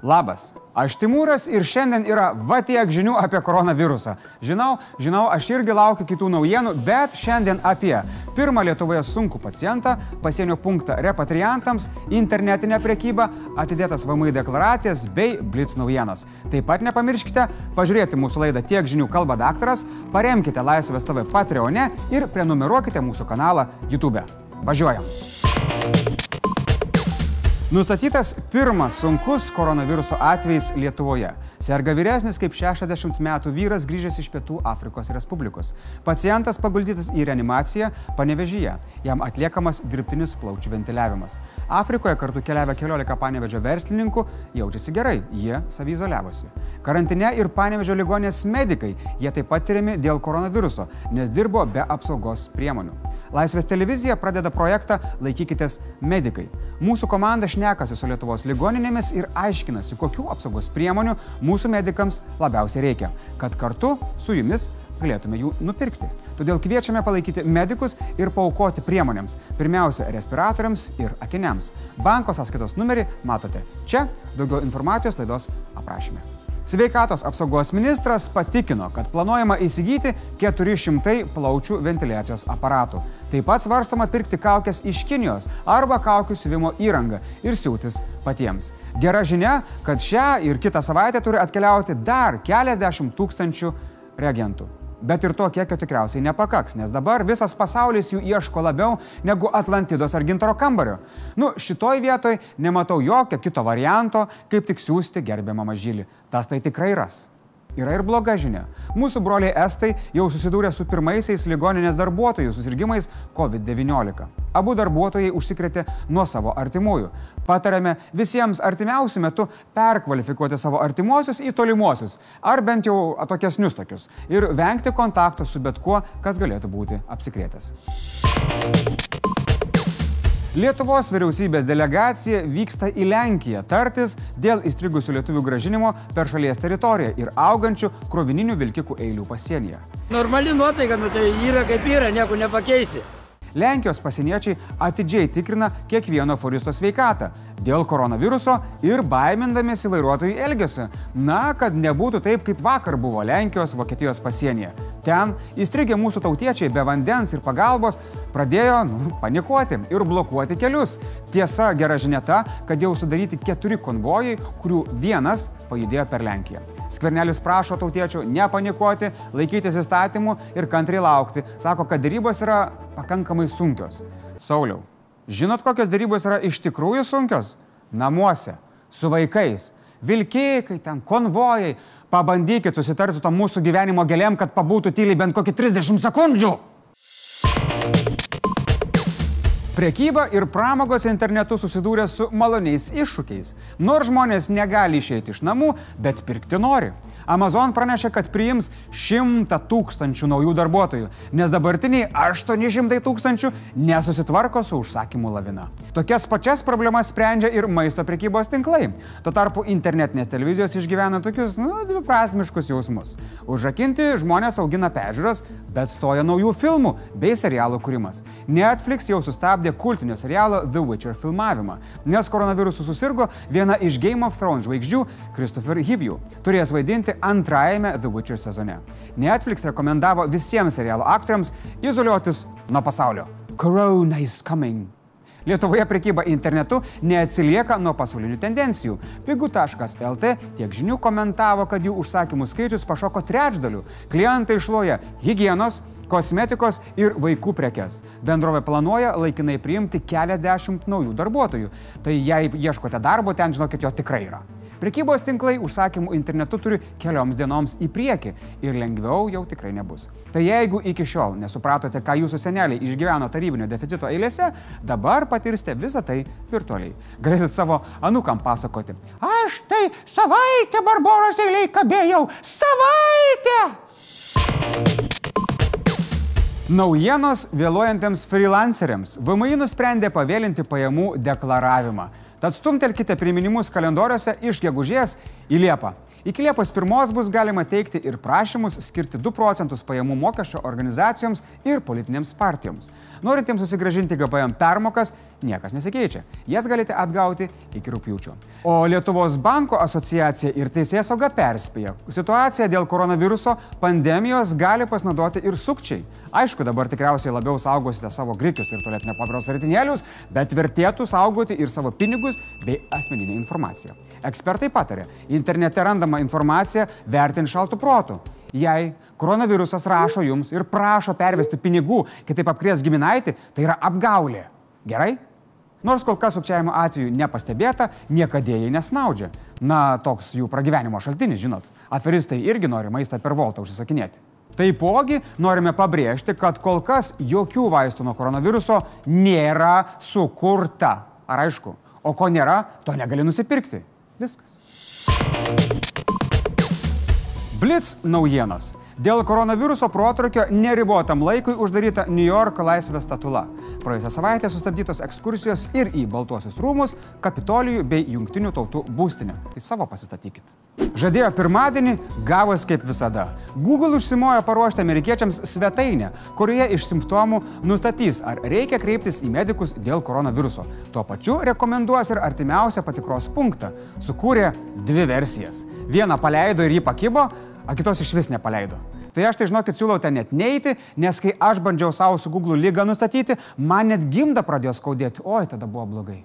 Labas, aš Timūras ir šiandien yra va tiek žinių apie koronavirusą. Žinau, žinau, aš irgi laukiu kitų naujienų, bet šiandien apie pirmą Lietuvoje sunkų pacientą, pasienio punktą repatriantams, internetinę prekybą, atidėtas VMI deklaracijas bei blitz naujienas. Taip pat nepamirškite pažiūrėti mūsų laidą Tiek žinių kalba daktaras, paremkite Laisvės TV Patreone ir prenumeruokite mūsų kanalą YouTube. Važiuojam! Nustatytas pirmas sunkus koronaviruso atvejis Lietuvoje. Serga vyresnis kaip 60 metų vyras grįžęs iš Pietų Afrikos Respublikos. Pacientas paguldytas į reanimaciją panevežyje. Jam atliekamas dirbtinis plaučių ventiliavimas. Afrikoje kartu keliavę keliolika panevežio verslininkų jaučiasi gerai, jie savizoliavosi. Karantine ir panevežio ligonės medikai, jie taip pat tyriami dėl koronaviruso, nes dirbo be apsaugos priemonių. Laisvės televizija pradeda projektą Laikykitės medikai. Mūsų komanda šnekasi su Lietuvos ligoninėmis ir aiškinasi, kokių apsaugos priemonių mūsų medikams labiausiai reikia, kad kartu su jumis galėtume jų nupirkti. Todėl kviečiame palaikyti medikus ir paukoti priemonėms. Pirmiausia, respiratoriams ir akiniams. Banko sąskaitos numerį matote čia, daugiau informacijos laidos aprašyme. Sveikatos apsaugos ministras patikino, kad planuojama įsigyti 400 plaučių ventiliacijos aparatų. Taip pat svarstama pirkti kaukės iš Kinijos arba kaukių siuvimo įrangą ir siūtis patiems. Gera žinia, kad šią ir kitą savaitę turi atkeliauti dar keliasdešimt tūkstančių reagentų. Bet ir to kiekio tikriausiai nepakaks, nes dabar visas pasaulis jų ieško labiau negu Atlantidos ar Gintaro kambario. Nu, šitoj vietoj nematau jokio kito varianto, kaip tik siūsti gerbiamą mažylį. Tas tai tikrai ras. Yra ir bloga žinia. Mūsų broliai Estai jau susidūrė su pirmaisiais ligoninės darbuotojų susirgymais COVID-19. Abu darbuotojai užsikrėtė nuo savo artimųjų. Patarėme visiems artimiausių metų perkvalifikuoti savo artimuosius į tolimuosius, ar bent jau atokesnius tokius, ir vengti kontakto su bet kuo, kas galėtų būti apsikrėtęs. Lietuvos vyriausybės delegacija vyksta į Lenkiją tartis dėl įstrigusių lietuvių gražinimo per šalies teritoriją ir augančių krovininių vilkikų eilių pasienyje. Normali nuotaika, nu tai yra kaip yra, nieko nepakeisi. Lenkijos pasieniečiai atidžiai tikrina kiekvieno furisto sveikatą dėl koronaviruso ir baimindamėsi vairuotojų elgesio. Na, kad nebūtų taip, kaip vakar buvo Lenkijos, Vokietijos pasienyje. Ten įstrigę mūsų tautiečiai be vandens ir pagalbos pradėjo nu, panikuoti ir blokuoti kelius. Tiesa, gera žinia ta, kad jau sudaryti keturi konvojai, kurių vienas pajudėjo per Lenkiją. Skvernelis prašo tautiečių nepanikuoti, laikytis įstatymų ir kantriai laukti. Sako, kad dėrybos yra pakankamai sunkios. Sauliau, žinot, kokios dėrybos yra iš tikrųjų sunkios? Namuose, su vaikais, vilkikai, ten konvojai. Pabandykit susitarti su to mūsų gyvenimo gėlėm, kad pabūtų tyliai bent kokį 30 sekundžių. Prekyba ir pramogos internetu susidūrė su maloniais iššūkiais. Nors žmonės negali išeiti iš namų, bet pirkti nori. Amazon pranešė, kad priims 100 tūkstančių naujų darbuotojų, nes dabartiniai 800 tūkstančių nesusitvarko su užsakymų lavina. Tokias pačias problemas sprendžia ir maisto prekybos tinklai. Tuo tarpu internetinės televizijos išgyvena tokius, nu, dviprasmiškus jausmus. Užrakinti žmonės augina peržiūras, bet stoja naujų filmų bei serialų kūrimas. Netflix jau sustabdė kultinio serialo The Witcher filmavimą, nes koronavirusu susirgo viena iš Game of Thrones žvaigždžių Christopher Hivju. Turės vaidinti antrajame The Witcher sezone. Netflix rekomendavo visiems serialo aktoriams izoliuotis nuo pasaulio. Corona is coming. Lietuvoje prekyba internetu neatsilieka nuo pasaulinių tendencijų. Pigu.lt tiek žinių komentavo, kad jų užsakymų skaičius pašoko trečdaliu. Klientai išloja hygienos, kosmetikos ir vaikų prekes. Bendrovė planuoja laikinai priimti keliasdešimt naujų darbuotojų. Tai jei ieškote darbo, ten žinokit, jo tikrai yra. Prekybos tinklai užsakymų internetu turi kelioms dienoms į priekį ir lengviau jau tikrai nebus. Tai jeigu iki šiol nesupratote, ką jūsų seneliai išgyveno tarybinio deficito eilėse, dabar patirsite visą tai virtualiai. Galėsit savo anukam pasakoti. Aš tai savaitę Barbaros eiliai kabėjau. Savaitę! Naujienos vėluojantiems freelanceriams. VMI nusprendė pavėlinti pajamų deklaravimą. Tad stumtelkite priminimus kalendoriuose iš gegužės į Liepą. Iki Liepos 1 bus galima teikti ir prašymus skirti 2 procentus pajamų mokesčio organizacijoms ir politinėms partijoms. Norintiems susigražinti GPM permokas, niekas nesikeičia. Jas galite atgauti iki rūpjūčio. O Lietuvos banko asociacija ir teisės sauga perspėja, situaciją dėl koronaviruso pandemijos gali pasinaudoti ir sukčiai. Aišku, dabar tikriausiai labiau saugosite savo grikius ir tualetinio papros ritinėlius, bet vertėtų saugoti ir savo pinigus bei asmeninę informaciją. Ekspertai patarė, internete randama informacija vertinti šaltų protų. Jei koronavirusas rašo jums ir prašo pervesti pinigų, kitaip apkrės giminaitį, tai yra apgaulė. Gerai? Nors kol kas sukčiavimo atveju nepastebėta, niekada jie nesnaudžia. Na, toks jų pragyvenimo šaltinis, žinot. Aferistai irgi nori maistą per voltą užsisakinėti. Taipogi norime pabrėžti, kad kol kas jokių vaistų nuo koronaviruso nėra sukurta. Ar aišku? O ko nėra, to negali nusipirkti. Viskas. Blitz naujienos. Dėl koronaviruso protrukio neribotam laikui uždaryta New York laisvės statula. Praėjusią savaitę sustabdytos ekskursijos ir į Baltuosius rūmus, Kapitolijų bei Junktinių tautų būstinę. Tai savo pasistatykit. Žadėjo pirmadienį, gavos kaip visada. Google užsimojo paruošti amerikiečiams svetainę, kurioje iš simptomų nustatys, ar reikia kreiptis į medikus dėl koronaviruso. Tuo pačiu rekomenduos ir artimiausią patikros punktą. Sukūrė dvi versijas. Vieną paleido ir jį pakibo, o kitos iš vis nepaleido. Tai aš tai žinokit, siūlau ten net neiti, nes kai aš bandžiau savo su Google lygą nustatyti, man net gimda pradėjo skaudėti, oi, tada buvo blogai.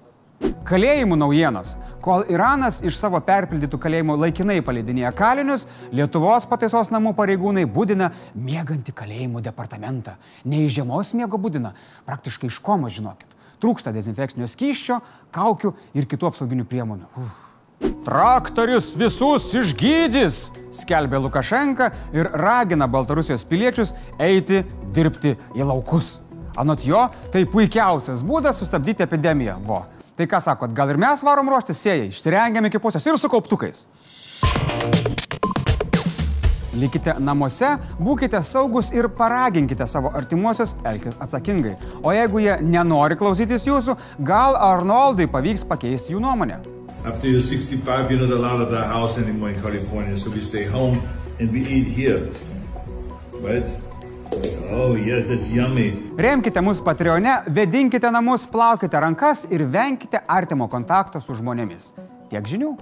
Kalėjimų naujienos. Kol Iranas iš savo perpildytų kalėjimų laikinai paleidinėja kalinius, Lietuvos pataisos namų pareigūnai būdina mėgantį kalėjimų departamentą. Ne iš žiemos miego būdina, praktiškai iš komo, žinokit. Trūksta dezinfekcinio skyščio, kaukių ir kitų apsauginių priemonių. Uf. Traktorius visus išgydys, skelbė Lukašenka ir ragina Baltarusijos piliečius eiti dirbti į laukus. Anot jo, tai puikiausias būdas sustabdyti epidemiją. Vo. Tai ką sakot, gal ir mes varom ruoštis sėjai, išsirengiam iki pusės ir su kauptukais. Likite namuose, būkite saugus ir paraginkite savo artimuosius elgtis atsakingai. O jeigu jie nenori klausytis jūsų, gal Arnoldui pavyks pakeisti jų nuomonę. After you're 65, you're not allowed at the house anymore in California, so we stay home and we eat here. Right? Oh, yummy. Remkite mus Patreone, vedinkite namus, plaukite rankas ir venkite artimo kontakto su žmonėmis. Tiek žinių.